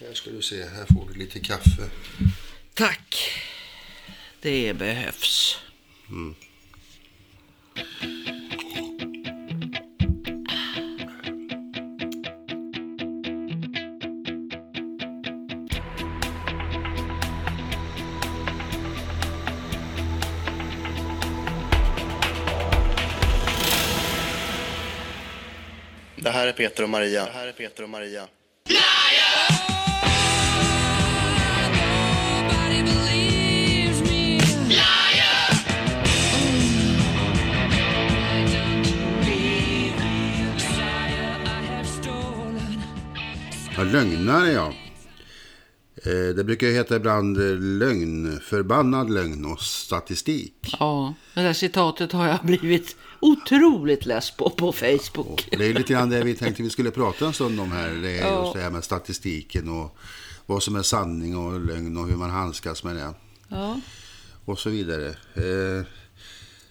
Här ska du se, här får du lite kaffe. Tack. Det behövs. Det här är Peter och Maria. Det här är Peter och Maria. Ja, lögnare ja. Eh, Det brukar ju heta ibland eh, lögn, förbannad lögn och statistik. Ja, det där citatet har jag blivit otroligt less på på Facebook. Det är lite grann det vi tänkte vi skulle prata en stund om här. Det är Ja. just det här med statistiken och vad som är sanning och lögn och hur man handskas med det. Ja. Och så vidare. Eh,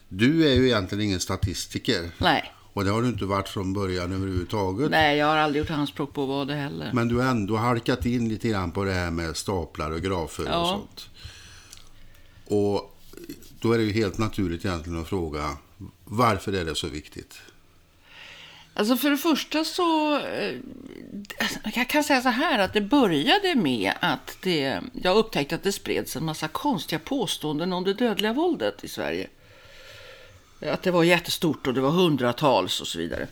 Du är ju egentligen ingen statistiker. Nej. Och det har du inte varit från början överhuvudtaget. Nej, jag har aldrig gjort anspråk på vara det heller. Men du har ändå halkat in lite grann på det här med staplar och grafer och Ja. sånt. Och då är det ju helt naturligt egentligen att fråga varför är det så viktigt? Alltså för det första så, eh, jag kan säga så här att det började med att det, jag upptäckte att det spreds en massa konstiga påståenden om det dödliga våldet i Sverige. Att det var jättestort och det var hundratals och så vidare.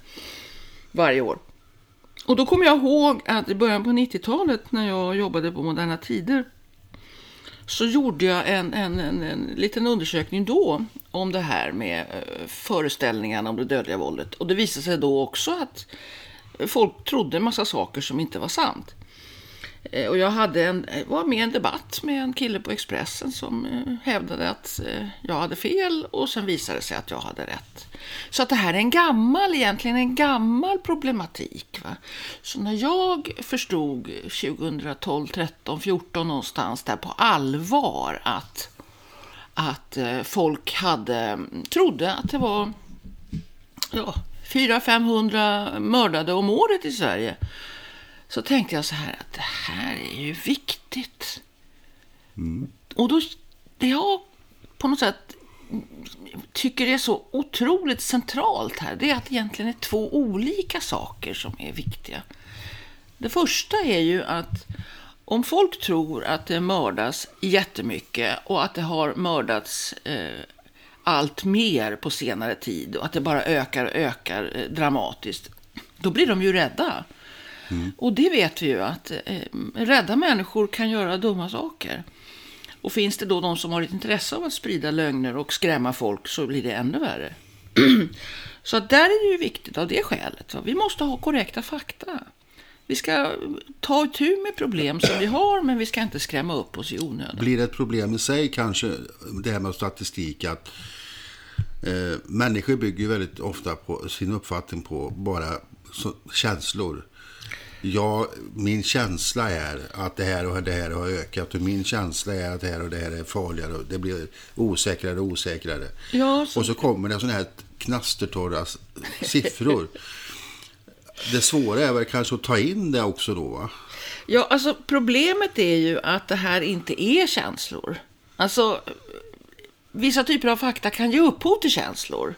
Varje år. Och då kommer jag ihåg att i början på 90-talet när jag jobbade på Moderna Tider så gjorde jag en, en, en, en liten undersökning då om det här med eh, föreställningarna om det dödliga våldet. Och det visade sig då också att folk trodde en massa saker som inte var sant. Eh, och jag hade en, eh, var med i en debatt med en kille på Expressen som eh, hävdade att jag hade fel och sen visade det sig att jag hade rätt. Så att det här är en gammal, egentligen en gammal problematik. Va? Så när jag förstod 2012, 13, 14 någonstans där på allvar att, att folk hade, trodde att det var ja, 400-500 mördade om året i Sverige så tänkte jag så här att det här är ju viktigt. Och då, det jag på något sätt tycker är så otroligt centralt här, det är att det egentligen är två olika saker som är viktiga. Det första är ju att om folk tror att det mördas jättemycket och att det har mördats eh, allt mer på senare tid och att det bara ökar och ökar eh, dramatiskt, då blir de ju rädda. Och det vet vi ju att eh, rädda människor kan göra dumma saker. Och finns det då de som har ett intresse av att sprida lögner och skrämma folk så blir det ännu värre. så att där är det ju viktigt av det skälet. Va? Vi måste ha korrekta fakta. Vi ska ta itu med problem som vi har, men vi ska inte skrämma upp oss i onödan. Blir det ett problem i sig kanske, det här med statistik, att eh, människor bygger väldigt ofta på sin uppfattning på bara så, känslor. Ja, min känsla är att det här och det här har ökat och min känsla är att det här och det här är farligare och det blir osäkrare och osäkrare. Ja, så- Och så kommer det sådana här knastertorra siffror. Det svåra är väl kanske att ta in det också då va? Ja, alltså problemet är ju att det här inte är känslor. Alltså, vissa typer av fakta kan ge upphov till känslor.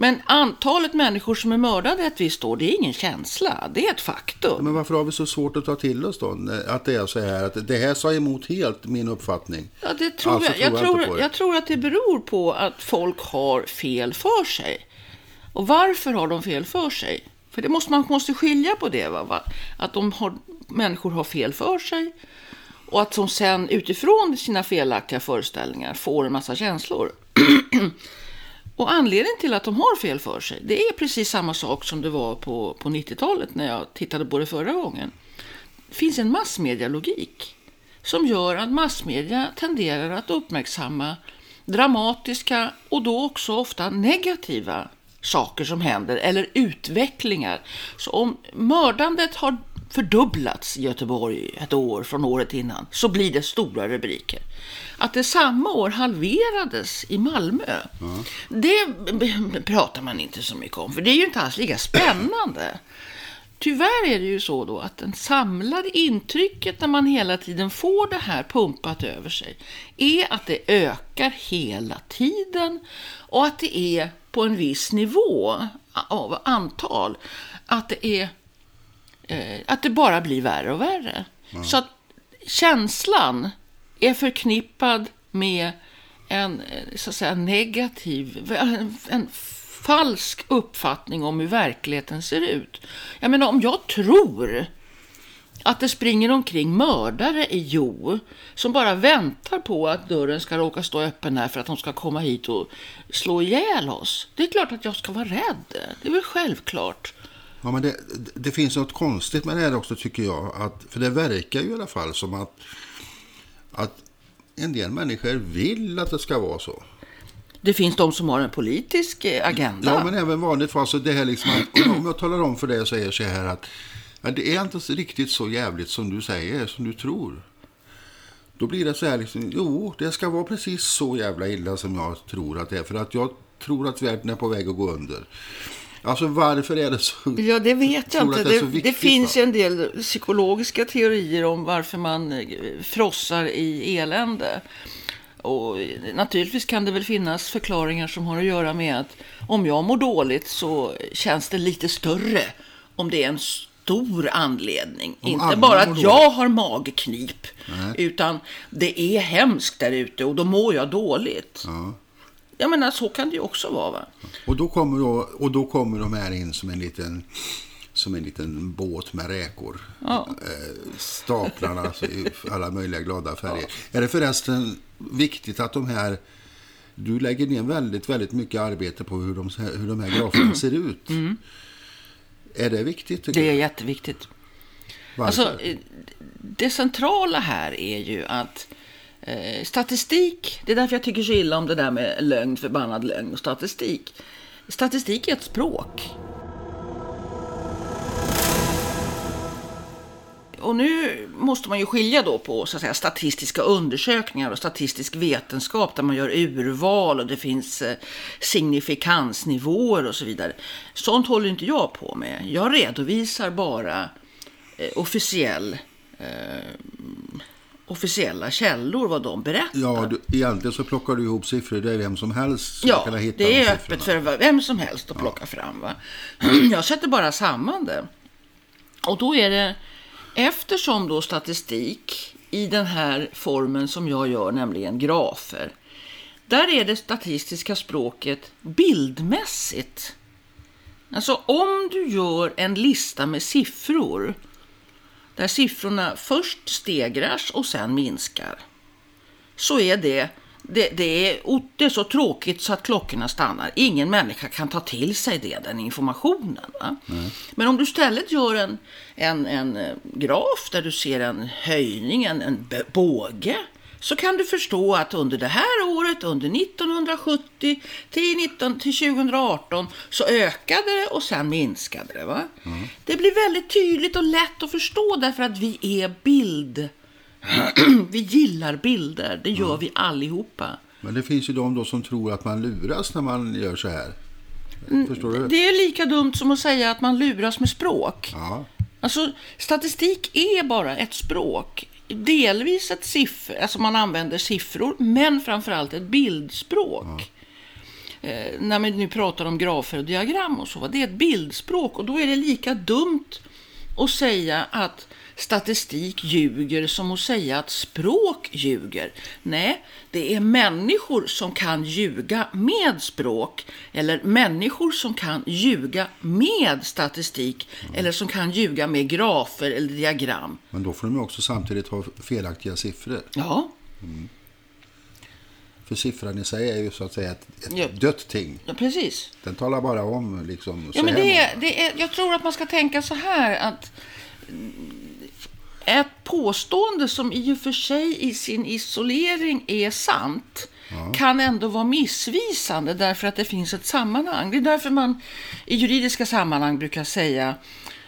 Men antalet människor som är mördade ett visst år, det är ingen känsla. Det är ett faktum. Men varför har vi så svårt att ta till oss då? Att det är så här, att det här sa emot helt min uppfattning. Ja, det tror Alltså jag. Jag, tror jag på tror, jag tror att det beror på att folk har fel för sig. Och varför har de fel för sig? För det måste, man måste skilja på det. Va? Att de har, människor har fel för sig och att de sen utifrån sina felaktiga föreställningar får en massa känslor. Och anledningen till att de har fel för sig, det är precis samma sak som det var på, på 90-talet när jag tittade på det förra gången. Det finns en massmedialogik som gör att massmedia tenderar att uppmärksamma dramatiska och då också ofta negativa saker som händer eller utvecklingar. Så om mördandet har fördubblats i Göteborg ett år från året innan så blir det stora rubriker. Att det samma år halverades i Malmö, det pratar man inte så mycket om för det är ju inte alls lika spännande. tyvärr är det ju så då att den samlade intrycket när man hela tiden får det här pumpat över sig är att det ökar hela tiden och att det är på en viss nivå av antal. Att det är eh, att det bara blir värre och värre. Så att känslan är förknippad med en eh, så att säga, negativ, en, en falsk uppfattning om hur verkligheten ser ut. Jag menar, om jag tror att det springer omkring mördare i Jo som bara väntar på att dörren ska råka stå öppen här för att de ska komma hit och slå ihjäl oss. Det är klart att jag ska vara rädd. Det är väl självklart. Ja, men det, det finns något konstigt med det här också tycker jag. Att, för det verkar ju i alla fall som att, att en del människor vill att det ska vara så. Det finns de som har en politisk eh, agenda. Ja, men även vanligt fall. Så det här liksom att, om jag talar om för dig och säger så här att ja, det är inte riktigt så jävligt som du säger, som du tror. Då blir det så här liksom, jo, det ska vara precis så jävla illa som jag tror att det är. För att jag tror att världen är på väg att gå under. Alltså varför är det så? Ja, det vet jag inte. det Det, det viktigt, finns va? ju en del psykologiska teorier om varför man eh, frossar i elände. Och eh, naturligtvis kan det väl finnas förklaringar som har att göra med att om jag mår dåligt så känns det lite större om det är en stor anledning. Om Inte bara att jag har magknip, Nej. utan det är hemskt där ute och då mår jag dåligt. Ja. Jag menar, så kan det ju också vara. Va? Och, då kommer då, och då kommer de här in som en liten, som en liten båt med räkor. Ja. Eh, staplarna alltså, i alla möjliga glada färger. Är det förresten viktigt att de här... Du lägger ner väldigt, väldigt mycket arbete på hur de, hur de här graferna ser ut. Är det viktigt? Mm. Det är jätteviktigt. Varför? Alltså, det centrala här är ju att eh, statistik, det är därför jag tycker så illa om det där med lögn, förbannad lögn och statistik. Statistik är ett språk. Och nu måste man ju skilja då på så att säga, statistiska undersökningar och statistisk vetenskap där man gör urval och det finns eh, signifikansnivåer och så vidare. Sånt håller inte jag på med. Jag redovisar bara eh, officiell, eh, officiella källor, vad de berättar. Ja, du, egentligen så plockar du ihop siffror. Det är vem som helst som Ja, kan hitta det de är öppet för vem som helst att plocka fram. Va? Jag sätter bara samman det. Och då är det, eftersom då statistik i den här formen som jag gör, nämligen grafer, där är det statistiska språket bildmässigt. Alltså om du gör en lista med siffror, där siffrorna först stegras och sen minskar, så är det, det, det, är, det är så tråkigt så att klockorna stannar. Ingen människa kan ta till sig det, den informationen. Men om du istället gör en, en, en eh, graf där du ser en höjning, en, en båge, så kan du förstå att under det här året, under 1970 till, 19, till 2018, så ökade det och sen minskade det. Va? Det blir väldigt tydligt och lätt att förstå därför att vi är bild vi gillar bilder, det gör vi allihopa. Men det finns ju de då som tror att man luras när man gör så här. Förstår du? Det är lika dumt som att säga att man luras med språk. Ja. Alltså, statistik är bara ett språk. Delvis ett siffror, alltså man använder siffror, men framförallt ett bildspråk. Eh, när man nu pratar om grafer och diagram och så, det är ett bildspråk och då är det lika dumt att säga att statistik ljuger som att säga att språk ljuger. Nej, det är människor som kan ljuga med språk eller människor som kan ljuga med statistik eller som kan ljuga med grafer eller diagram. Men då får de också samtidigt ha felaktiga siffror. Ja, För siffran i sig är ju så att säga ett, ett Ja. dött ting. ja precis. Den talar bara om liksom. Ja, men det är, det är, jag tror att man ska tänka så här att mm, ett påstående som i och för sig i sin isolering är sant kan ändå vara missvisande därför att det finns ett sammanhang. Det är därför man i juridiska sammanhang brukar säga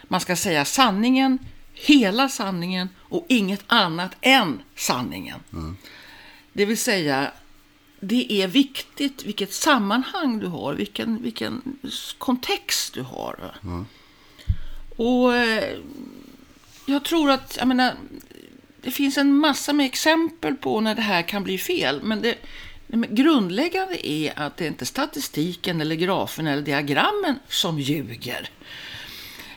man ska säga sanningen, hela sanningen och inget annat än sanningen. Det vill säga det är viktigt vilket sammanhang du har, vilken, vilken kontext du har. va? Och eh, jag tror att, jag menar, det finns en massa med exempel på när det här kan bli fel. Men det, det grundläggande är att det är inte statistiken eller grafen eller diagrammen som ljuger.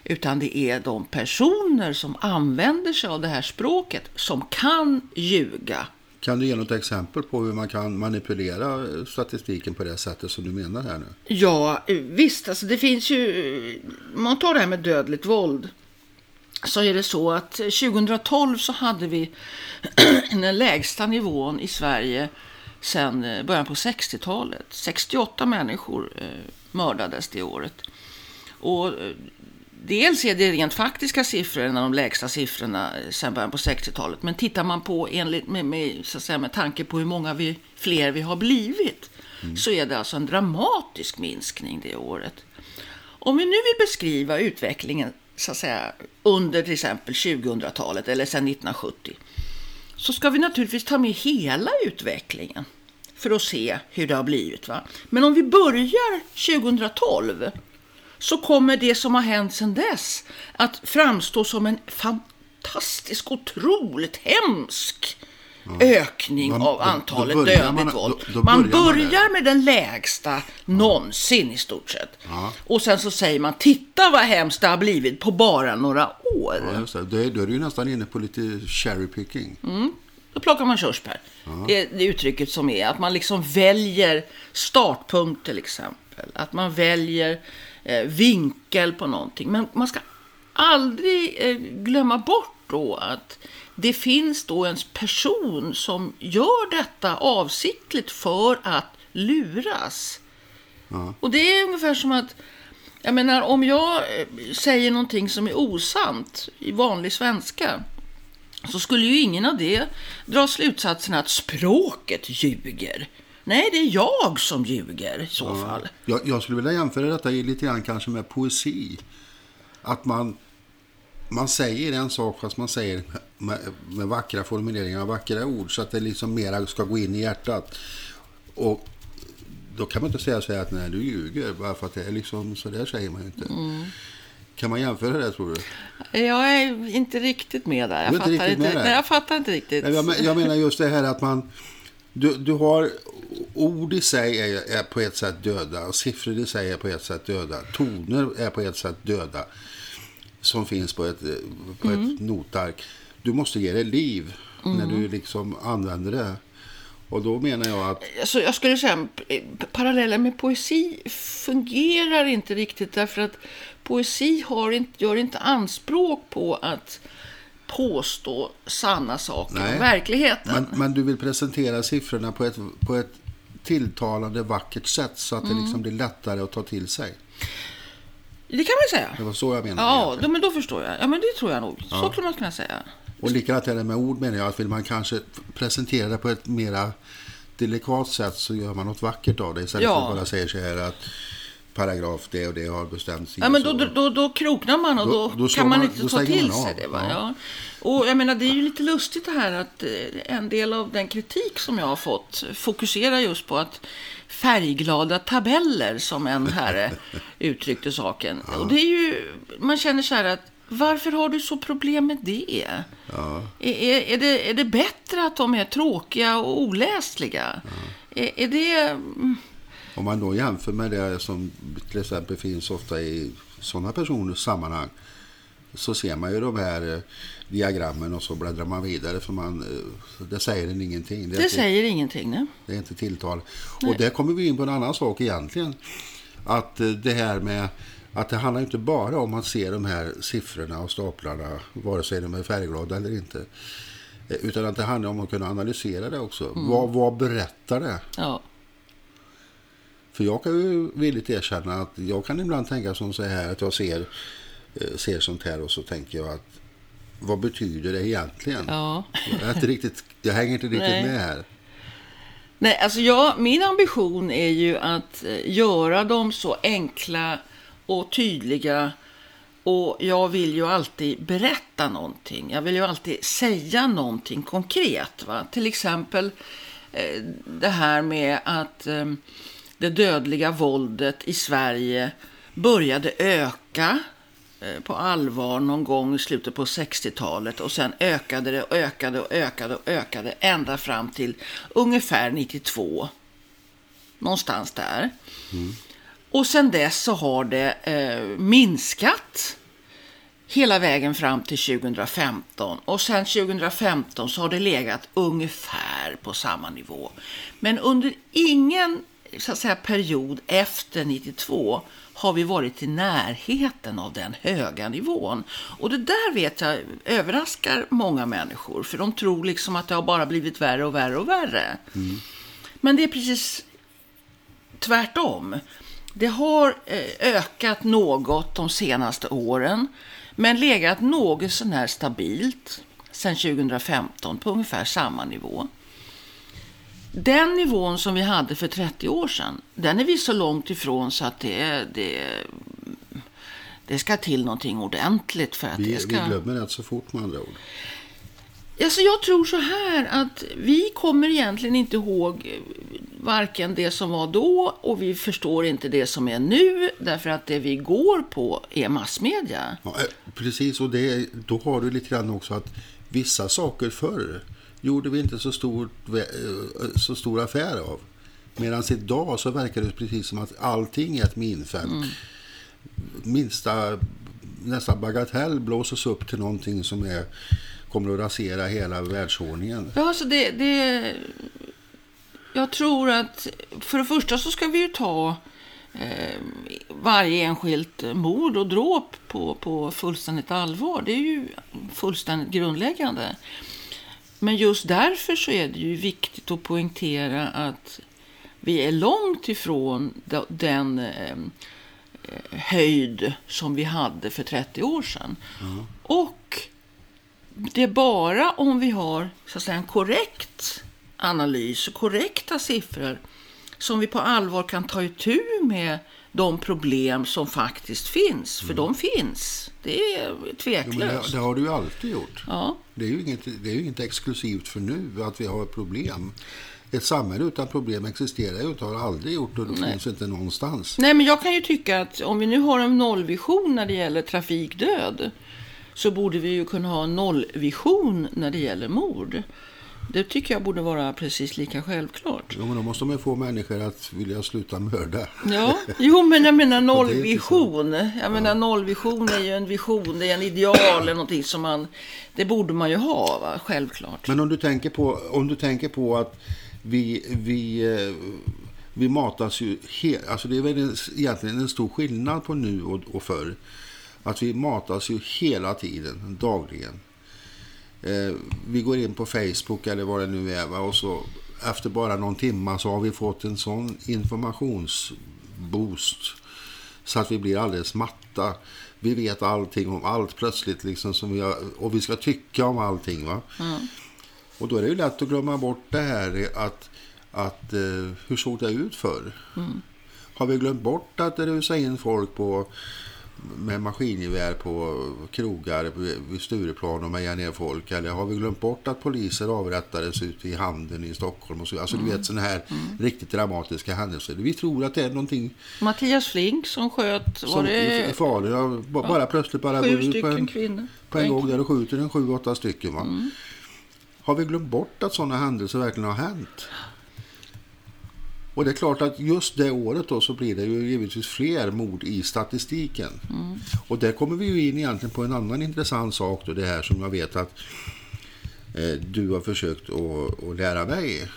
Utan det är de personer som använder sig av det här språket som kan ljuga. Kan du ge något exempel på hur man kan manipulera statistiken på det sättet som du menar här nu? Ja, visst. Alltså det finns ju... Om man tar det här med dödligt våld. Så är det så att 2012 så hade vi den lägsta nivån i Sverige sedan eh, början på 60-talet. 68 människor eh, mördades det året. Och eh, dels är det rent faktiska siffror, en av de lägsta siffrorna eh, sedan början på 60-talet. Men tittar man på enligt, med, med, så att säga, med tanke på hur många vi, fler vi har blivit så är det alltså en dramatisk minskning det året. Om vi nu vill beskriva utvecklingen så att säga, under till exempel 2000-talet eller sedan 1970 så ska vi naturligtvis ta med hela utvecklingen för att se hur det har blivit. Va? Men om vi börjar 2012 så kommer det som har hänt sedan dess att framstå som en fantastisk, otroligt hemsk ökning Man- av då- antalet då börjar dödligt man- våld. då- då man börjar man med den lägsta någonsin i stort sett. Ja. Och sen så säger man, titta vad hemskt det har blivit på bara några år. Ja, just det. Då är, då är du ju nästan inne på lite cherry picking. Då plockar man körsbär. Det är det uttrycket som är att man liksom väljer startpunkt till exempel. Att man väljer vinkel på någonting. Men man ska aldrig eh, glömma bort då att det finns då en person som gör detta avsiktligt för att luras. Och det är ungefär som att jag menar, om jag eh, säger någonting som är osant i vanlig svenska så skulle ju ingen av det dra slutsatsen att språket ljuger. Nej, det är jag som ljuger i så fall. Jag, jag skulle vilja jämföra detta lite grann kanske med poesi. Att man, man säger en sak fast man säger med, med vackra formuleringar och vackra ord så att det liksom mera ska gå in i hjärtat. Och då kan man inte säga så här att nej, du ljuger bara för att det är liksom så där säger man ju inte. Kan man jämföra det tror du? Jag är inte riktigt med där. Jag, inte fattar, inte, där? nej, jag fattar inte riktigt. Jag, men- jag menar just det här att man... Du, du har... Ord i sig är, är på ett sätt döda. och Siffror i sig är på ett sätt döda. Toner är på ett sätt döda. Som finns på ett, på Mm. ett notark. Du måste ge det liv när du liksom använder det. Och då menar jag att... Alltså, jag skulle säga parallellen med poesi fungerar inte riktigt därför att poesi har inte, gör inte anspråk på att påstå sanna saker Nej. om verkligheten. Men, men du vill presentera siffrorna på ett, på ett tilltalande vackert sätt så att Mm. det liksom blir lättare att ta till sig. Det kan man säga. Det var så jag menade. Ja, då, men då förstår jag. Ja, men det tror jag nog. Så skulle man kunna säga. Och likadant är det med ord menar jag. Att vill man kanske presentera det på ett mera delikat sätt så gör man något vackert av det. Istället Ja. för att bara säga så här att paragraf det och det har bestämts. Ja, men då, då, då, då kroknar man och Då- då, kan man, man- inte ta till sig av. det. Va? Ja. Ja. Och jag menar, det är ju lite lustigt det här att eh, en del av den kritik som jag har fått fokuserar just på att färgglada tabeller, som en herre uttryckte saken. Och det är ju, man känner så här att varför har du så problem med det? Är, är, är det? Är det bättre att de är tråkiga och oläsliga? Är, är det... mm, Om man då jämför med det som till exempel finns ofta i sådana personers sammanhang. Så ser man ju de här eh, diagrammen och så bläddrar man vidare för man, eh, det säger en ingenting. är Det inte- säger ingenting, nej. Det är inte tilltal. Och där kommer vi in på en annan sak egentligen. Att eh, det här med att det handlar inte bara om att se de här siffrorna och staplarna, vare sig de är färgglada eller inte. Utan att det handlar om att kunna analysera det också. Vad, vad berättar det? Ja. För jag kan ju villigt erkänna att jag kan ibland tänka som så här att jag ser, eh, ser sånt här och så tänker jag att vad betyder det egentligen? ja. Jag, är inte riktigt, jag hänger inte riktigt Nej. med här. Nej, alltså jag, min ambition är ju att eh, göra dem så enkla och tydliga. Och jag vill ju alltid berätta någonting. Jag vill ju alltid säga någonting konkret. Va? Till exempel eh, det här med att eh, det dödliga våldet i Sverige började öka eh, på allvar någon gång i slutet på 60-talet och sen ökade det och ökade och ökade och ökade ända fram till ungefär 92. Någonstans där. Och sen dess så har det eh, minskat hela vägen fram till 2015. Och sen 2015 så har det legat ungefär på samma nivå. Men under ingen så att säga, period efter 92 har vi varit i närheten av den höga nivån. Och det där vet jag överraskar många människor. För de tror liksom att det har bara blivit värre och värre och värre. Men det är precis tvärtom. Det har eh, ökat något de senaste åren, men legat något sånär stabilt sedan 2015 på ungefär samma nivå. Den nivån som vi hade för 30 år sedan, den är vi så långt ifrån så att det, det, det ska till någonting ordentligt för att Vi, det vi ska... glömmer rätt så fort med andra ord. Alltså jag tror så här att vi kommer egentligen inte ihåg varken det som var då och vi förstår inte det som är nu därför att det vi går på är massmedia. Ja, eh, precis, och det, då har du lite grann också att vissa saker förr gjorde vi inte så stor, eh, så stor affär av. Medan idag så verkar det precis som att allting är ett minfält. Minsta nästan bagatell blåses upp till någonting som är, kommer att rasera hela världsordningen. Ja, alltså det, det... Jag tror att för det första så ska vi ju ta eh, varje enskilt mord och dråp på, på fullständigt allvar. Det är ju fullständigt grundläggande. Men just därför så är det ju viktigt att poängtera att vi är långt ifrån de- den eh, eh, höjd som vi hade för 30 år sedan. Och det är bara om vi har så att säga, en korrekt analys och korrekta siffror som vi på allvar kan ta itu med de problem som faktiskt finns. För de finns. Det är Jo, men det, tveklöst. det har du ju alltid gjort. Ja. Det är ju inget, det är inget exklusivt för nu att vi har problem. Ett samhälle utan problem existerar ju inte, har aldrig gjort och det finns inte någonstans. Nej, men jag kan ju tycka att om vi nu har en nollvision när det gäller trafikdöd så borde vi ju kunna ha en nollvision när det gäller mord. Det tycker jag borde vara precis lika självklart. Jo, men då måste man få människor att vilja sluta mörda. Ja, jo men jag menar nollvision. Jag menar nollvision är ju en vision, det är en ideal eller någonting som man, det borde man ju ha va? självklart. Men om du tänker på, om du tänker på att vi, vi, eh, vi matas ju helt, alltså det är väl en, egentligen en stor skillnad på nu och, och förr. Att vi matas ju hela tiden, dagligen. Eh, vi går in på Facebook eller vad det nu är va? och så efter bara någon timma så har vi fått en sån informationsboost så att vi blir alldeles matta. Vi vet allting om allt plötsligt liksom som vi har, och vi ska tycka om allting. va. Och då är det ju lätt att glömma bort det här att, att eh, hur såg det ut förr? Har vi glömt bort att det rusade in folk på, med maskingevär på krogar vid Stureplan och mejade ner folk? Eller har vi glömt bort att poliser avrättades ute i hamnen i Stockholm? Och så? Alltså du vet sådana här riktigt dramatiska händelser. Vi tror att det är någonting Mattias Flink som sköt, var som det är farligt. Ja, ba- bara plötsligt bara sju ut på stycken en, kvinnor? på en gång där och skjuter en sju, åtta stycken. Va? Har vi glömt bort att sådana händelser verkligen har hänt? Och det är klart att just det året då så blir det ju givetvis fler mord i statistiken. Och där kommer vi ju in egentligen på en annan intressant sak då, det här som jag vet att eh, du har försökt att, att lära mig.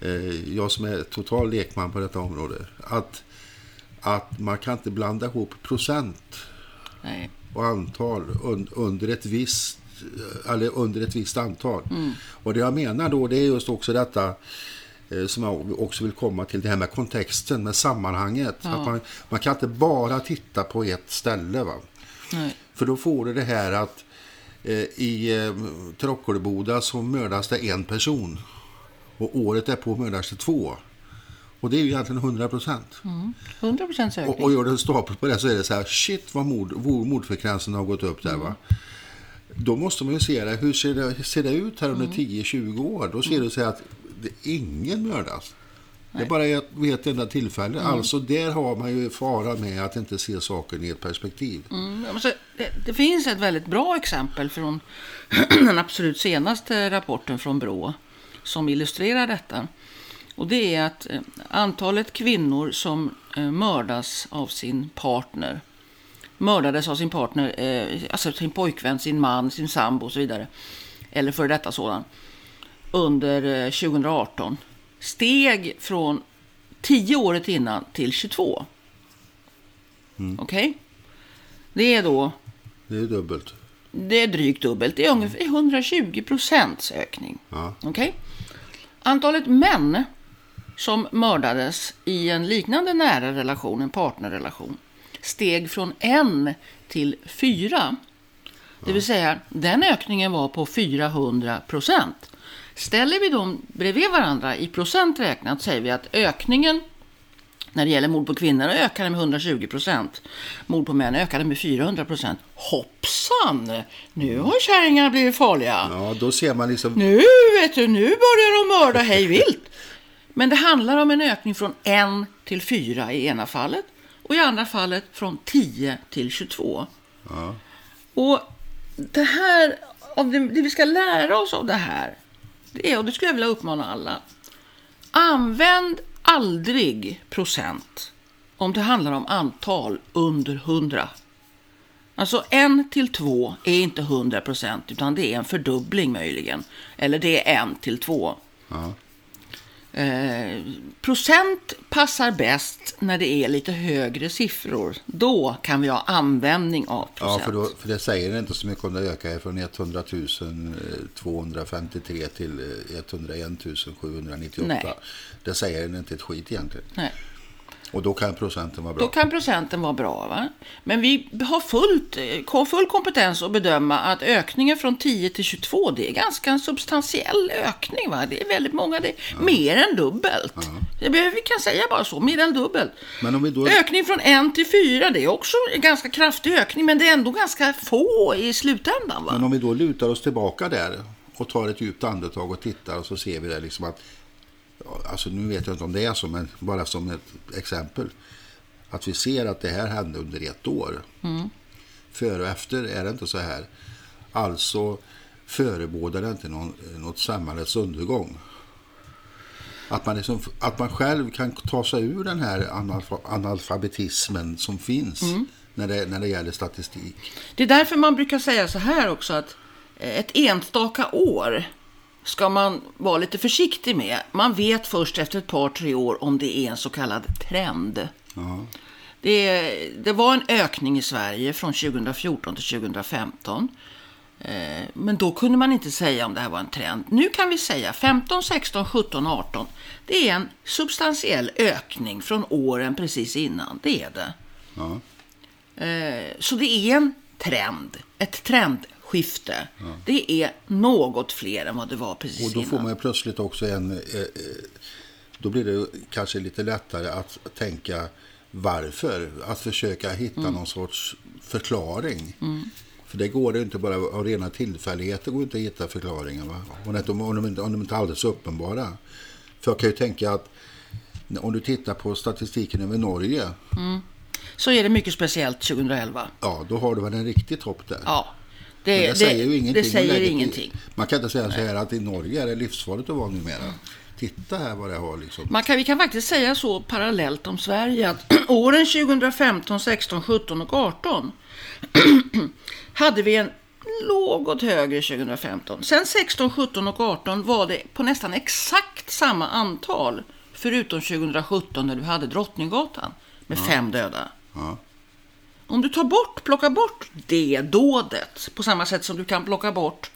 Eh, jag som är total lekman på detta område. Att, att man kan inte blanda ihop procent Nej. och antal un, under ett visst eller under ett visst antal. Och det jag menar då det är just också detta som jag också vill komma till, det här med kontexten, med sammanhanget. Att man, man kan inte bara titta på ett ställe. Va? Nej. För då får du det här att eh, i eh, Trockelboda så mördas det en person. Och året därpå mördas det två. Och det är ju egentligen 100 procent. 100 procents ökning. Och, och gör du en stapel på det så är det så här, shit vad mord, mordfrekvensen har gått upp där va. Då måste man ju se det, hur ser det, ser det ut här under 10-20 år? Då ser du så här att det, ingen mördas. Det är bara ett, vid ett enda tillfälle. Alltså där har man ju fara med att inte se saken i ett perspektiv. Mm, måste- det, det finns ett väldigt bra exempel från den absolut senaste rapporten från Brå som illustrerar detta. Och det är att eh, antalet kvinnor som eh, mördas av sin partner mördades av sin partner, eh, alltså sin pojkvän, sin man, sin sambo och så vidare. Eller för detta sådan. Under eh, 2018 steg från 10 året innan till 22. Okej? Det är då Det är dubbelt. det är drygt dubbelt. Det är ungefär 120 procents ökning. Ja. Okej? Antalet män som mördades i en liknande nära relation, en partnerrelation, steg från en till fyra. Det vill säga, den ökningen var på 400 procent. Ställer vi dem bredvid varandra i procent räknat säger vi att ökningen när det gäller mord på kvinnor ökade med 120 procent. Mord på män ökade med 400 procent. Hoppsan! Nu har kärringarna blivit farliga. Ja, då ser man liksom... Nu vet du, nu börjar de mörda hej vilt. Men det handlar om en ökning från 1 till 4 i ena fallet och i andra fallet från 10 till 22. Ja. Och det här, det vi ska lära oss av det här, det är, och det skulle jag vilja uppmana alla. Använd aldrig procent om det handlar om antal under 100. Alltså en till två är inte 100 procent utan det är en fördubbling möjligen. Eller det är en till två. Ja. Eh, procent passar bäst när det är lite högre siffror. Då kan vi ha användning av Ja, procent. för, då, för det säger inte så mycket om det ökar från 100 000 eh, 253 till eh, 101 798. Nej. Det säger inte ett skit egentligen. Nej. Och då kan procenten vara bra. Då kan procenten vara bra. Va? Men vi har fullt, eh, full kompetens att bedöma att ökningen från 10 till 22 det är ganska en substantiell ökning. Va? Det är väldigt många, det är mer än dubbelt. Det behöver, vi kan säga bara så, mer än dubbelt. Men om vi då... Ökning från 1 till 4 det är också en ganska kraftig ökning men det är ändå ganska få i slutändan. Va? Men om vi då lutar oss tillbaka där och tar ett djupt andetag och tittar och så ser vi det liksom att, ja, alltså nu vet jag inte om det är så, men bara som ett exempel, att vi ser att det här hände under ett år. Före och efter är det inte så här. Alltså förebådar det inte någon, något samhällets undergång. Att man, liksom, att man själv kan ta sig ur den här analfa, analfabetismen som finns när, det, när det gäller statistik. Det är därför man brukar säga så här också att ett enstaka år ska man vara lite försiktig med. Man vet först efter ett par, tre år om det är en så kallad trend. Ja. Det, det var en ökning i Sverige från 2014 till 2015. Eh, Men då kunde man inte säga om det här var en trend. Nu kan vi säga 15, 16, 17, 18. Det är en substantiell ökning från åren precis innan. Det är det. Ja. Eh, Så det är en trend, ett trendskifte. Det är något fler än vad det var precis Och då innan. får man ju plötsligt också en... Eh, eh, då blir det kanske lite lättare att tänka varför. Att försöka hitta Mm. någon sorts förklaring. För det går det inte bara av rena tillfälligheter går inte att hitta förklaringar. Va? Om, det, om, de, inte- om de inte är alldeles uppenbara. För jag kan ju tänka att om du tittar på statistiken över Norge. Så är det mycket speciellt 2011. Ja, då har du väl en riktig topp där. Ja, Det, det, säger ju ingenting. det säger ingenting. Man kan inte säga så här att i Norge är det livsfarligt att vara numera. Titta här vad det har liksom. Man kan, vi kan faktiskt säga så parallellt om Sverige att åren 2015, 16, 17 och 18 hade vi en något högre 2015. Sen 16, 17 och 18 var det på nästan exakt samma antal förutom 2017 när du hade Drottninggatan med fem döda. Ja. Om du tar bort, plockar bort det dådet på samma sätt som du kan plocka bort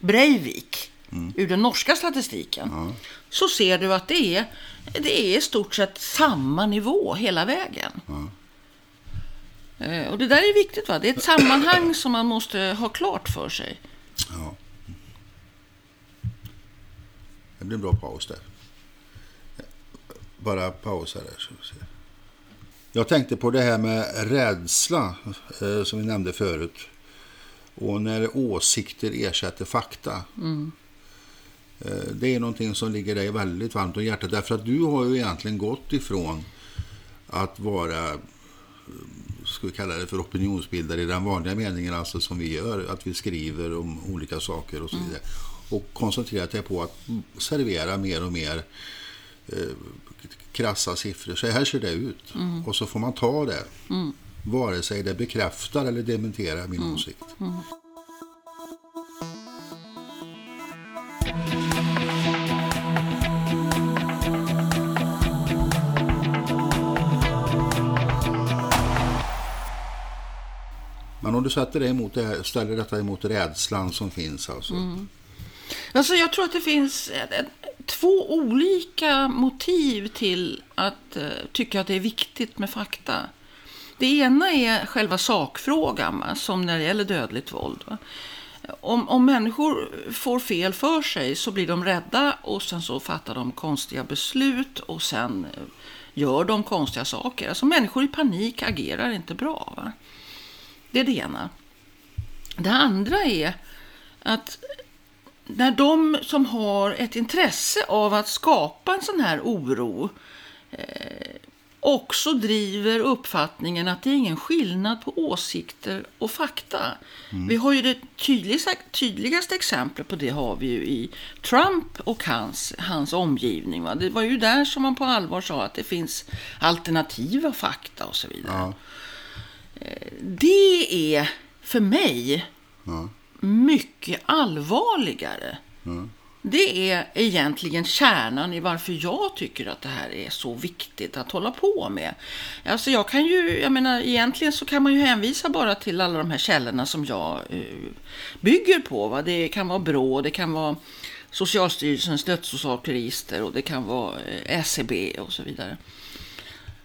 Breivik ur den norska statistiken så ser du att det är, det är i stort sett samma nivå hela vägen. Eh, Och det där är viktigt. va? Det är ett sammanhang som man måste ha klart för sig. Ja. Det blir en bra paus där. Bara pausa där. Så vi ser. Jag tänkte på det här med rädsla eh, som vi nämnde förut. Och när åsikter ersätter fakta. Eh, Det är någonting som ligger dig väldigt varmt om hjärtat. Därför att du har ju egentligen gått ifrån att vara, ska vi kalla det för opinionsbildare i den vanliga meningen, alltså som vi gör, att vi skriver om olika saker och så vidare. Och koncentrerat dig på att servera mer och mer eh, krassa siffror. Så här ser det ut. Och så får man ta det. Vare sig det bekräftar eller dementerar min åsikt. Men om du sätter det emot det här, ställer detta emot rädslan som finns alltså. Alltså jag tror att det finns två olika motiv till att eh, tycka att det är viktigt med fakta. Det ena är själva sakfrågan, va, som när det gäller dödligt våld. Va. Om, om människor får fel för sig så blir de rädda och sen så fattar de konstiga beslut och sen eh, gör de konstiga saker. Alltså människor i panik agerar inte bra. Va. Det är det ena. Det andra är att när de som har ett intresse av att skapa en sån här oro eh, också driver uppfattningen att det är ingen skillnad på åsikter och fakta. Vi har ju det tydligaste, tydligaste exemplet på det har vi ju i Trump och hans, hans omgivning. Va? Det var ju där som man på allvar sa att det finns alternativa fakta och så vidare. Ja. Det är för mig Ja mycket allvarligare. Det är egentligen kärnan i varför jag tycker att det här är så viktigt att hålla på med. Alltså jag kan ju, jag menar egentligen så kan man ju hänvisa bara till alla de här källorna som jag eh, bygger på. Va? Det kan vara BRÅ, det kan vara Socialstyrelsens dödsorsaksregister och det kan vara eh, SCB och så vidare.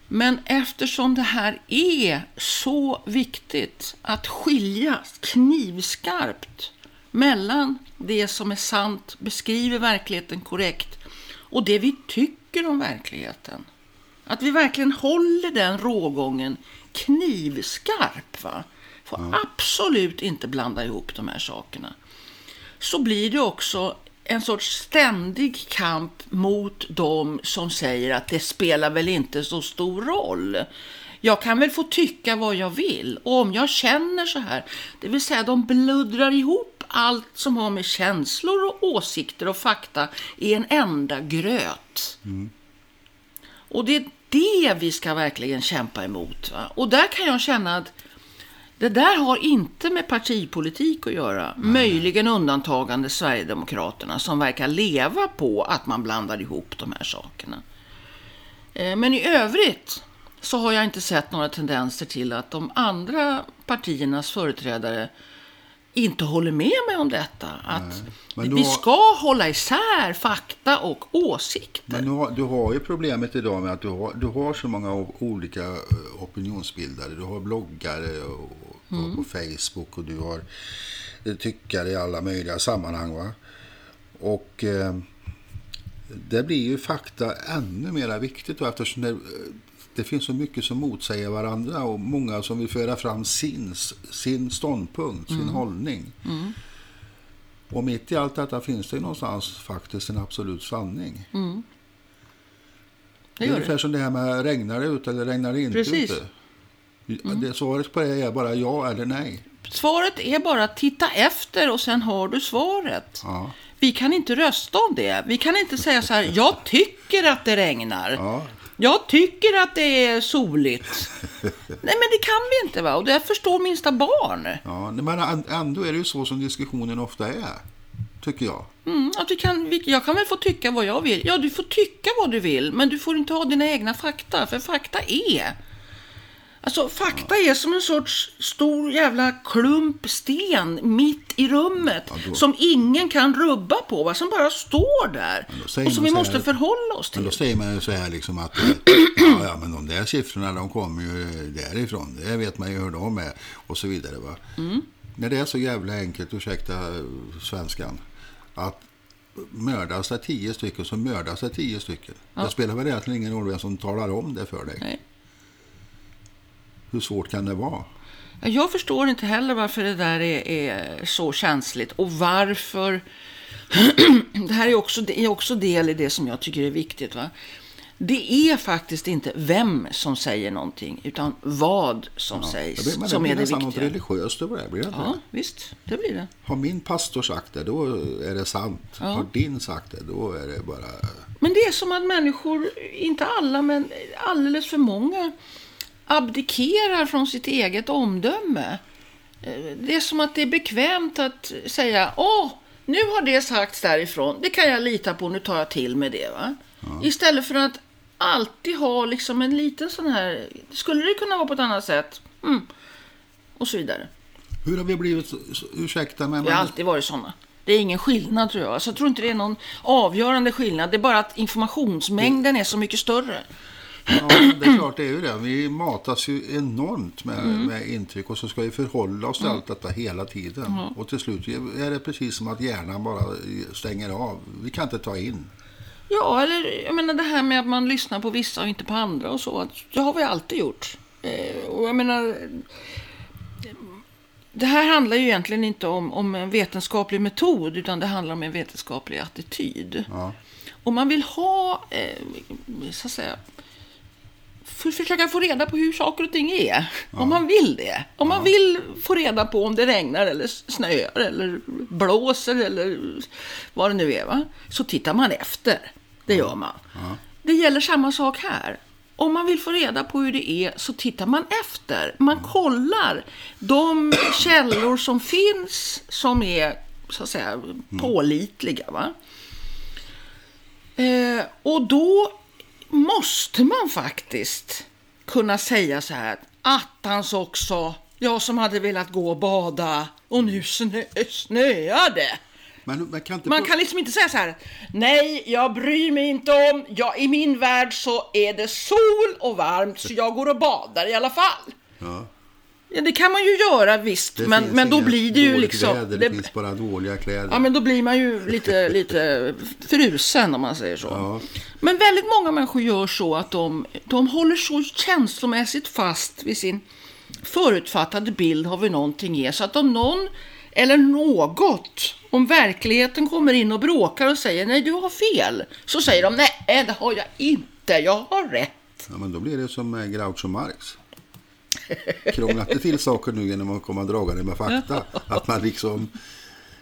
Men eftersom det här är så viktigt att skilja knivskarpt mellan det som är sant, beskriver verkligheten korrekt och det vi tycker om verkligheten. Att vi verkligen håller den rågången knivskarp. Va? Får absolut inte blanda ihop de här sakerna. Så blir det också en sorts ständig kamp mot de som säger att det spelar väl inte så stor roll. Jag kan väl få tycka vad jag vill. Och om jag känner så här, det vill säga de bluddrar ihop allt som har med känslor och åsikter och fakta i en enda gröt. Och det är det vi ska verkligen kämpa emot. Va? Och där kan jag känna att det där har inte med partipolitik att göra. Möjligen undantagande Sverigedemokraterna som verkar leva på att man blandar ihop de här sakerna. Eh, Men i övrigt så har jag inte sett några tendenser till att de andra partiernas företrädare inte håller med mig om detta. Att men vi då- ska hålla isär fakta och åsikter. Men du har, du har ju problemet idag med att du har, du har så många olika eh, opinionsbildare. Du har bloggare och, och på Facebook och du har tyckare i alla möjliga sammanhang. Va? Och eh, det blir ju fakta ännu mer viktigt då, eftersom det, det finns så mycket som motsäger varandra och många som vill föra fram sin, sin ståndpunkt, sin hållning. Och mitt i allt detta finns det någonstans faktiskt en absolut sanning. Det Det är ungefär det. som det här med regnar det ute eller regnar det inte Precis. ute. Det, svaret på det är bara ja eller nej. Svaret är bara att titta efter och sen har du svaret. Ja. Vi kan inte rösta om det. Vi kan inte säga så här, jag tycker att det regnar. Ja. Jag tycker att det är soligt. Nej, men det kan vi inte va? Och det förstår minsta barn. Ja, men än- ändå är det ju så som diskussionen ofta är. Tycker jag. Mm, att vi kan, jag kan väl få tycka vad jag vill. Ja, du får tycka vad du vill, men du får inte ha dina egna fakta. För fakta är... Alltså, fakta är som en sorts stor jävla klump sten mitt i rummet. Ja, då- Som ingen kan rubba på, va? som bara står där. Och som vi måste här- förhålla oss Men då till. säger man ju så här liksom att eh, ja, ja, men de där siffrorna de kommer ju därifrån. Det vet man ju hur de är och så vidare. Va? När det är så jävla enkelt, ursäkta eh, svenskan, att mördas det tio stycken så mördas det tio stycken. Det spelar väl egentligen ingen roll vem som talar om det för dig. Nej. Hur svårt kan det vara? Jag förstår inte heller varför det där är, är så känsligt och varför det här är också, det är också del i det som jag tycker är viktigt. Va? Det är faktiskt inte vem som säger någonting, utan vad som Det sägs blir, men som det är blir det nästan något viktiga. religiöst över det. Blir det? Ja, visst, det blir det. Har min pastor sagt det, då är det sant. Har din sagt det, då är det bara... Men det är som att människor, inte alla, men alldeles för många, abdikerar från sitt eget omdöme. Eh, Det är som att det är bekvämt att säga, åh, nu har det sagts därifrån, det kan jag lita på, nu tar jag till med det. Va? Istället för att alltid ha liksom en liten sån här, skulle det kunna vara på ett annat sätt? Mm. Och så vidare. Hur har vi blivit, ursäkta mig, Det har alltid varit såna. Det är ingen skillnad tror jag. Alltså, jag tror inte det är någon avgörande skillnad. Det är bara att informationsmängden är så mycket större. Ja, det är klart det är ju det. Vi matas ju enormt med, Mm. med intryck och så ska vi förhålla oss till allt detta hela tiden. Och till slut är det precis som att hjärnan bara stänger av. Vi kan inte ta in. Ja, eller jag menar det här med att man lyssnar på vissa och inte på andra och så. Det har vi alltid gjort. Eh, och jag menar... Det här handlar ju egentligen inte om, om en vetenskaplig metod utan det handlar om en vetenskaplig attityd. Ja. Om man vill ha, eh, så att säga, för, försöka få reda på hur saker och ting är. Om man vill det. Om man vill få reda på om det regnar eller snöar eller blåser eller vad det nu är. Va? Så tittar man efter. Det gör man. Det gäller samma sak här. Om man vill få reda på hur det är så tittar man efter. Man kollar de källor som finns som är så att säga pålitliga. Va? Eh, och då måste man faktiskt kunna säga så här attans också, jag som hade velat gå och bada och nu snö, snöade. Men, men kan inte Man kan liksom inte säga så här, nej, jag bryr mig inte om, ja, i min värld så är det sol och varmt så jag går och badar i alla fall. Ja. Ja, det kan man ju göra visst, Det men, men då blir det ju liksom... Väder, det, det- finns bara dåliga kläder. Ja, men då blir man ju lite, lite frusen om man säger så. Ja. Men väldigt många människor gör så att de, de håller så känslomässigt fast vid sin förutfattade bild av hur någonting är. Så att om någon eller något, om verkligheten kommer in och bråkar och säger nej du har fel. Så säger de nej det har jag inte, jag har rätt. Ja, men då blir det som med Groucho Marx. Krångla inte till saker nu genom att komma dragande med fakta. Att man liksom,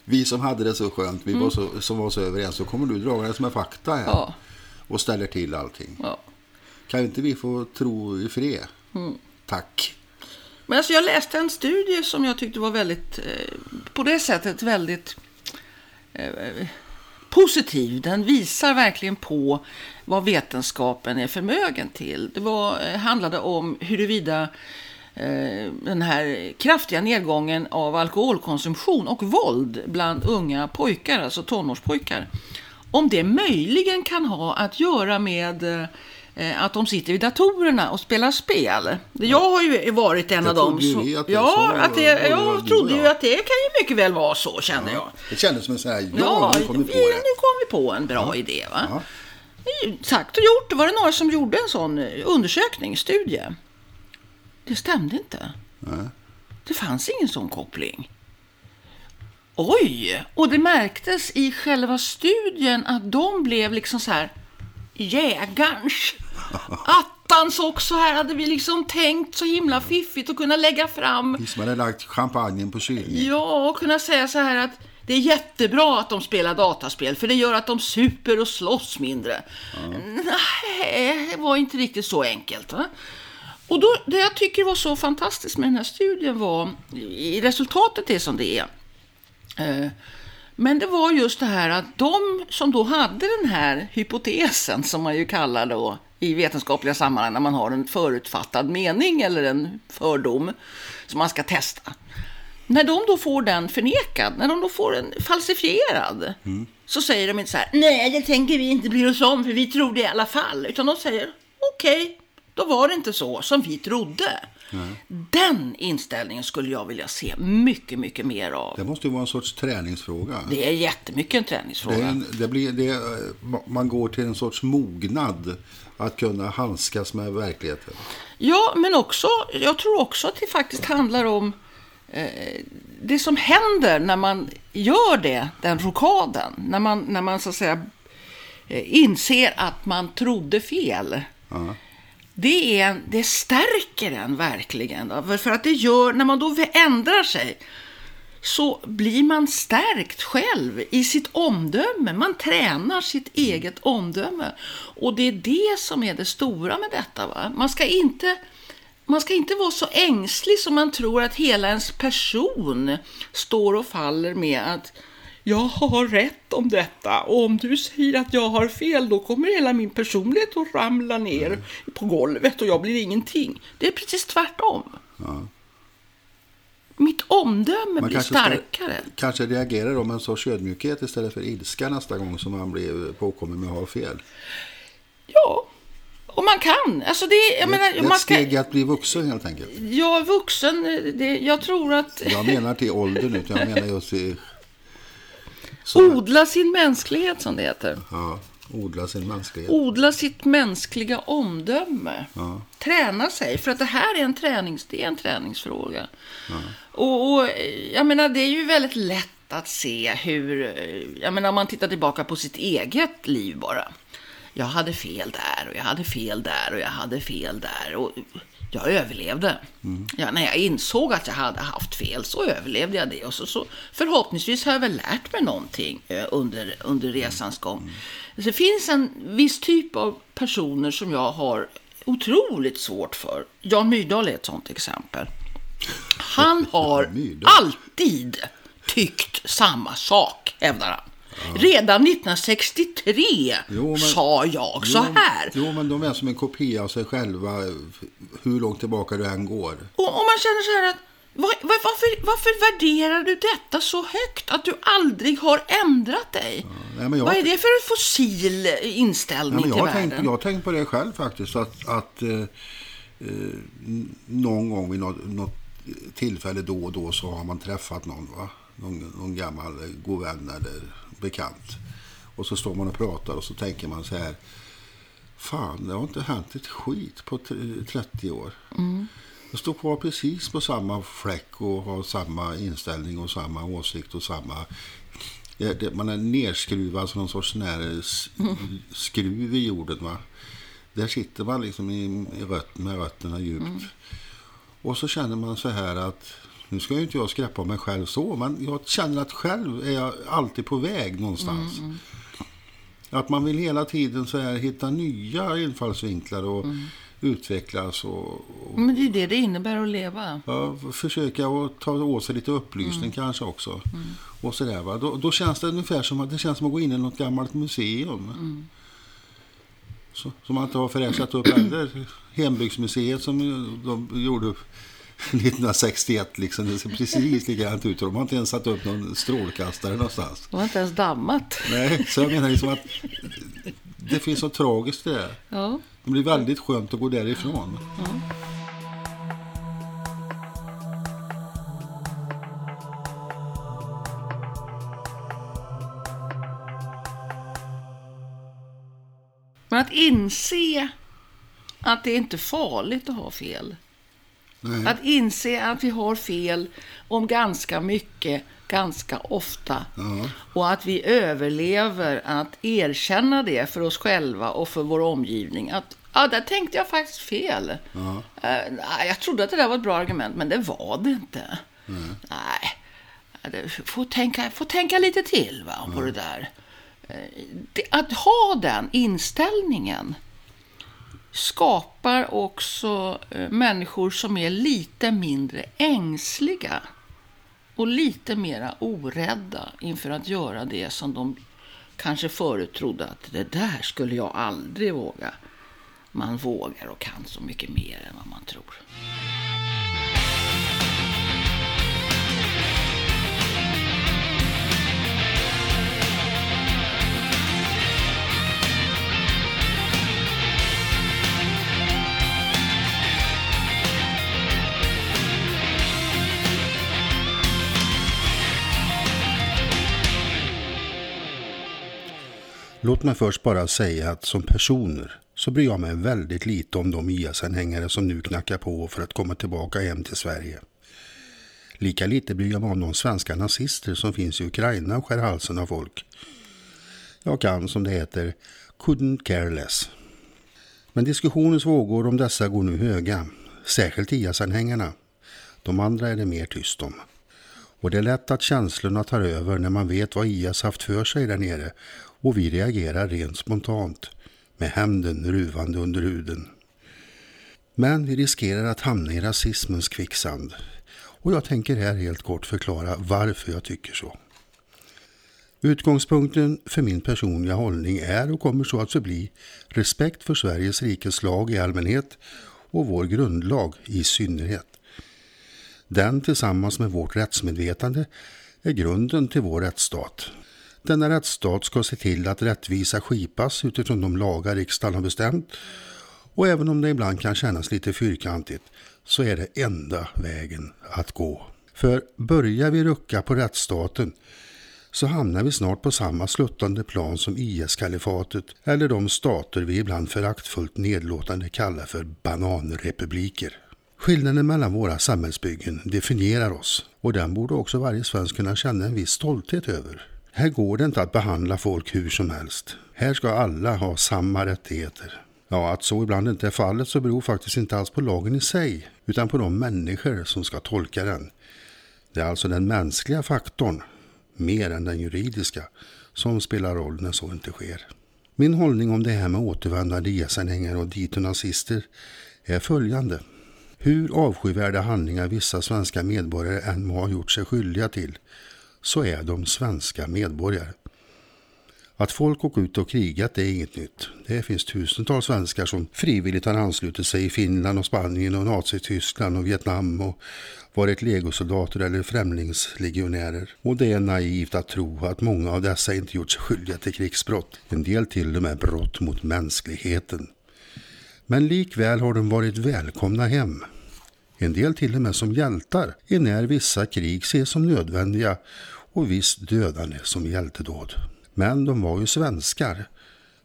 vi som hade det så skönt, vi var så, som var så överens, så kommer du dragandes med fakta här. Ja. Och ställer till allting. Ja. Kan inte vi få tro i fred? Tack. Men alltså jag läste en studie som jag tyckte var väldigt, eh, på det sättet väldigt eh, positiv. Den visar verkligen på vad vetenskapen är förmögen till. Det var, eh, handlade om huruvida den här kraftiga nedgången av alkoholkonsumtion och våld bland unga pojkar, alltså tonårspojkar, om det möjligen kan ha att göra med eh, att de sitter vid datorerna och spelar spel. Jag har ju varit en Det av dem. som- att ja, så- att det, jag och trodde ju jag. att det kan ju mycket väl vara så, kände jag. Det kändes som en sån här, ja, Ja, nu kom vi på det. nu kom vi på en bra idé. Va? Ja. Är ju Sagt och gjort. Var det några som gjorde en sån eh, undersökning, studie. Det stämde inte. Nej. Det fanns ingen sån koppling. Oj! Och det märktes i själva studien att de blev liksom så här jägarns. Attans också, här hade vi liksom tänkt så himla fiffigt att kunna lägga fram Vi som hade lagt champagnen på kylning. Ja, och kunna säga så här att det är jättebra att de spelar dataspel för det gör att de super och slåss mindre. Nej, det var inte riktigt så enkelt. Va? Och då, det jag tycker var så fantastiskt med den här studien var, i resultatet är som det är, Eh, Men det var just det här att de som då hade den här hypotesen, som man ju kallar då i vetenskapliga sammanhang när man har en förutfattad mening eller en fördom som man ska testa. När de då får den förnekad, när de då får den falsifierad, så säger de inte så här, nej det tänker vi inte bry oss om för vi tror det i alla fall. Utan de säger, okej, då var det inte så som vi trodde. Den inställningen skulle jag vilja se mycket, mycket mer av. Det måste ju vara en sorts träningsfråga. Det är jättemycket en Det träningsfråga. är en, det blir, det, är- man går till en sorts mognad att kunna handskas med verkligheten. Ja, men också, jag tror också att det faktiskt handlar om eh, det som händer när man gör det, den rokaden, när man, när man så att säga eh, inser att man trodde fel. Det, är, det stärker en verkligen. Då. För att det gör, när man då ändrar sig, så blir man stärkt själv i sitt omdöme. Man tränar sitt eget omdöme. Och det är det som är det stora med detta. Va? Man ska inte... Man ska inte vara så ängslig som man tror att hela ens person står och faller med att jag har rätt om detta och om du säger att jag har fel då kommer hela min personlighet att ramla ner på golvet och jag blir ingenting. Det är precis tvärtom. Mitt omdöme blir starkare. Ska, kanske reagerar då med en sorts ödmjukhet istället för ilska nästa gång som man blir påkommen med att ha fel. Ja, och man kan. Alltså det, jag Det, menar, det är man ett ska, steg i att bli vuxen helt enkelt. Jag är vuxen. Det, jag tror att Jag menar till ålder nu, utan jag menar just i... Odla sin mänsklighet som det heter. ja, odla sin mänsklighet. Odla sitt mänskliga omdöme. Ja. Träna sig. För att det här är en, tränings, det är en träningsfråga. Och, och jag menar, det är ju väldigt lätt att se hur... Jag menar, om man tittar tillbaka på sitt eget liv bara. Jag hade fel där och jag hade fel där och jag hade fel där. Och jag överlevde. Ja, när jag insåg att jag hade haft fel så överlevde jag det. Och så, så förhoppningsvis har jag väl lärt mig någonting eh, under, under resans gång. Så det finns en viss typ av personer som jag har otroligt svårt för. Jan Myrdal är ett sånt exempel. Han har alltid tyckt samma sak, hävdar han. Redan 1963 Jo, men- sa jag så här. Jo, men de är som en kopia av sig själva hur långt tillbaka det än går. Och, och man känner så här att var, var, varför, varför värderar du detta så högt att du aldrig har ändrat dig? nej, men jag- Vad är det för en fossil inställning Nej, men jag, till världen? tänkt, jag har tänkt på det själv faktiskt. Att, att eh, eh, någon gång vid något, något tillfälle då och då så har man träffat någon. Va? Någon, någon gammal eh, god vän eller bekant. Och så står man och pratar och så tänker man så här. Fan, det har inte hänt ett skit på t- 30 år. Jag står kvar precis på samma fläck och har samma inställning och samma åsikt och samma... Man är nerskruvad som någon sorts skruv i jorden. Va? Där sitter man liksom i, i röt, med rötterna djupt. Och så känner man så här att nu ska ju inte jag skräppa mig själv så, men jag känner att själv är jag alltid på väg någonstans. Att man vill hela tiden så här hitta nya infallsvinklar och utvecklas och, och Men det är det det innebär att leva. ja, försöka att ta åt sig lite upplysning kanske också. Och så där, va? Då, då känns det ungefär som att det känns som att gå in i något gammalt museum. Så, som man inte har fräschat upp heller. Hembygdsmuseet som de gjorde 1961 liksom. Det ser precis likadant ut. De har inte ens satt upp någon strålkastare någonstans. Det var inte ens dammat. Nej, så jag menar liksom att det finns något tragiskt i det. Ja. Det blir väldigt skönt att gå därifrån. Men att inse att det inte är farligt att ha fel. Nej. Att inse att vi har fel om ganska mycket, ganska ofta. Ja. Och att vi överlever att erkänna det för oss själva och för vår omgivning. Att ja, där tänkte jag faktiskt fel. Ja. Eh, nej, jag trodde att det där var ett bra argument, men det var det inte. Nej, det, får, tänka, får tänka lite till va, på det där. Eh, att ha den inställningen skapar också eh, människor som är lite mindre ängsliga och lite mera orädda inför att göra det som de kanske förut trodde att det där skulle jag aldrig våga. Man vågar och kan så mycket mer än vad man tror. Låt mig först bara säga att som personer så bryr jag mig väldigt lite om de IS-anhängare som nu knackar på för att komma tillbaka hem till Sverige. Lika lite bryr jag mig om de svenska nazister som finns i Ukraina och skär halsen av folk. Jag kan, som det heter, couldn't care less. Men diskussionens vågor om dessa går nu höga, särskilt IS-anhängarna. De andra är det mer tyst om. Och det är lätt att känslorna tar över när man vet vad IS haft för sig där nere och vi reagerar rent spontant med hämnden ruvande under huden. Men vi riskerar att hamna i rasismens kvicksand och jag tänker här helt kort förklara varför jag tycker så. Utgångspunkten för min personliga hållning är och kommer så alltså att förbli respekt för Sveriges rikes lag i allmänhet och vår grundlag i synnerhet. Den tillsammans med vårt rättsmedvetande är grunden till vår rättsstat. Denna rättsstat ska se till att rättvisa skipas utifrån de lagar riksdagen har bestämt och även om det ibland kan kännas lite fyrkantigt så är det enda vägen att gå. För börjar vi rucka på rättsstaten så hamnar vi snart på samma sluttande plan som IS-kalifatet eller de stater vi ibland föraktfullt nedlåtande kallar för bananrepubliker. Skillnaden mellan våra samhällsbyggen definierar oss och den borde också varje svensk kunna känna en viss stolthet över. Här går det inte att behandla folk hur som helst. Här ska alla ha samma rättigheter. Ja, att så ibland inte är fallet så beror faktiskt inte alls på lagen i sig, utan på de människor som ska tolka den. Det är alltså den mänskliga faktorn, mer än den juridiska, som spelar roll när så inte sker. Min hållning om det här med återvändande IS-anhängare och dito-nazister är följande. Hur avskyvärda handlingar vissa svenska medborgare än må ha gjort sig skyldiga till, så är de svenska medborgare. Att folk åker ut och krigat är inget nytt. Det finns tusentals svenskar som frivilligt har anslutit sig i Finland och Spanien och Nazityskland och Vietnam och varit legosoldater eller främlingslegionärer. Och det är naivt att tro att många av dessa inte gjort sig skyldiga till krigsbrott. En del till och med brott mot mänskligheten. Men likväl har de varit välkomna hem. En del till och med som hjältar, enär vissa krig ses som nödvändiga och visst dödande som hjältedåd. Men de var ju svenskar,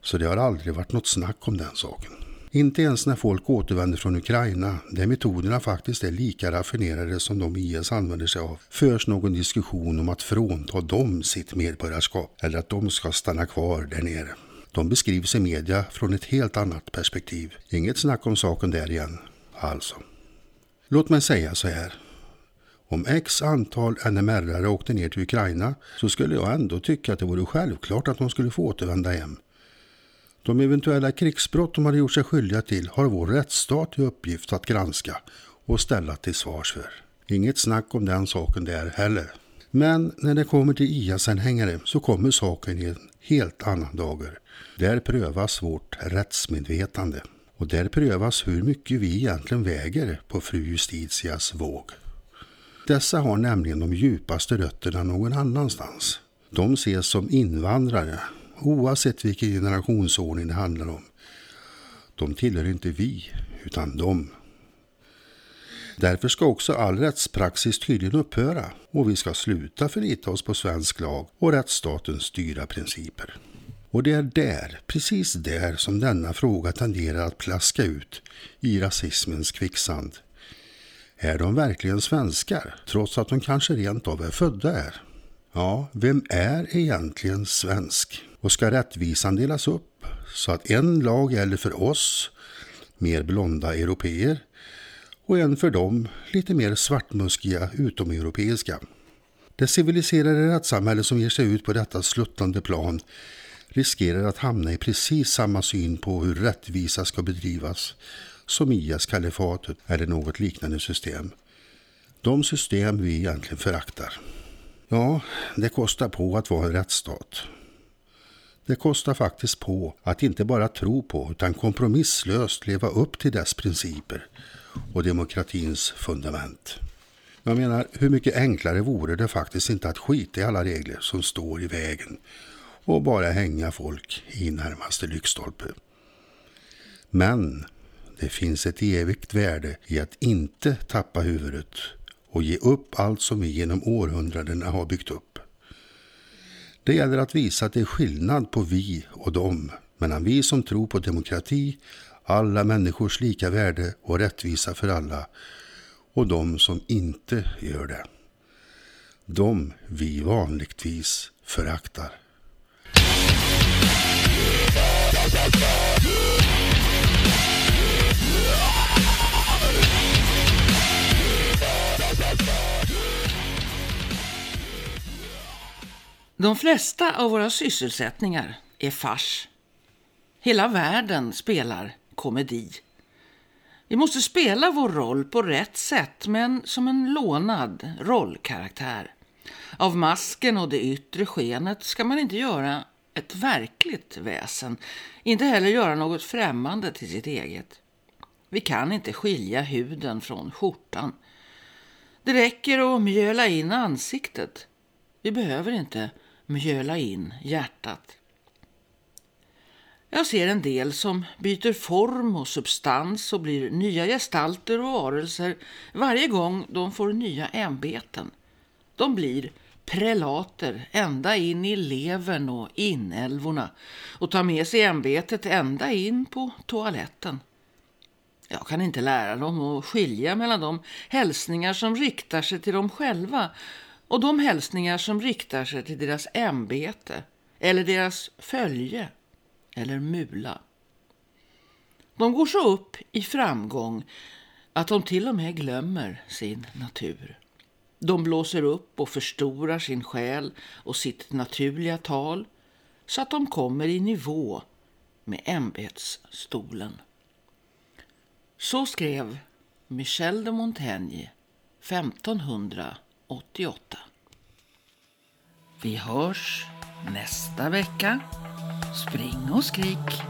så det har aldrig varit något snack om den saken. Inte ens när folk återvänder från Ukraina, där metoderna faktiskt är lika raffinerade som de IS använder sig av, förs någon diskussion om att frånta dem sitt medborgarskap eller att de ska stanna kvar där nere. De beskrivs i media från ett helt annat perspektiv. Inget snack om saken där igen, alltså. Låt mig säga så här. Om x antal NMR-are åkte ner till Ukraina så skulle jag ändå tycka att det vore självklart att de skulle få återvända hem. De eventuella krigsbrott de hade gjort sig skyldiga till har vår rättsstat i uppgift att granska och ställa till svars för. Inget snack om den saken där heller. Men när det kommer till IS-anhängare så kommer saken i en helt annan dager. Där prövas vårt rättsmedvetande. Och där prövas hur mycket vi egentligen väger på fru Justitias våg. Dessa har nämligen de djupaste rötterna någon annanstans. De ses som invandrare, oavsett vilken generationsordning det handlar om. De tillhör inte vi, utan de. Därför ska också all rättspraxis tydligen upphöra och vi ska sluta förlita oss på svensk lag och rättsstatens styra principer. Och det är där, precis där, som denna fråga tenderar att plaska ut i rasismens kvicksand. Är de verkligen svenskar, trots att de kanske rent av är födda här? Ja, vem är egentligen svensk? Och ska rättvisan delas upp så att en lag gäller för oss, mer blonda europeer, och en för dem, lite mer svartmuskiga utomeuropeiska? Det civiliserade rättssamhälle som ger sig ut på detta sluttande plan riskerar att hamna i precis samma syn på hur rättvisa ska bedrivas som IS-kalifatet eller något liknande system. De system vi egentligen föraktar. Ja, det kostar på att vara en rättsstat. Det kostar faktiskt på att inte bara tro på utan kompromisslöst leva upp till dess principer och demokratins fundament. Jag menar, hur mycket enklare vore det faktiskt inte att skita i alla regler som står i vägen och bara hänga folk i närmaste lyktstolpe. Men det finns ett evigt värde i att inte tappa huvudet och ge upp allt som vi genom århundradena har byggt upp. Det gäller att visa att det är skillnad på vi och dem, mellan vi som tror på demokrati, alla människors lika värde och rättvisa för alla och de som inte gör det. de vi vanligtvis föraktar. De flesta av våra sysselsättningar är fars. Hela världen spelar komedi. Vi måste spela vår roll på rätt sätt, men som en lånad rollkaraktär. Av masken och det yttre skenet ska man inte göra ett verkligt väsen, inte heller göra något främmande till sitt eget. Vi kan inte skilja huden från skjortan. Det räcker att mjöla in ansiktet. Vi behöver inte mjöla in hjärtat. Jag ser en del som byter form och substans och blir nya gestalter och varelser varje gång de får nya ämbeten. De blir prelater ända in i levern och inälvorna och tar med sig ämbetet ända in på toaletten. Jag kan inte lära dem att skilja mellan de hälsningar som riktar sig till dem själva och de hälsningar som riktar sig till deras ämbete eller deras följe eller mula. De går så upp i framgång att de till och med glömmer sin natur. De blåser upp och förstorar sin själ och sitt naturliga tal så att de kommer i nivå med ämbetsstolen. Så skrev Michel de Montaigne 1500 88. Vi hörs nästa vecka. Spring och skrik.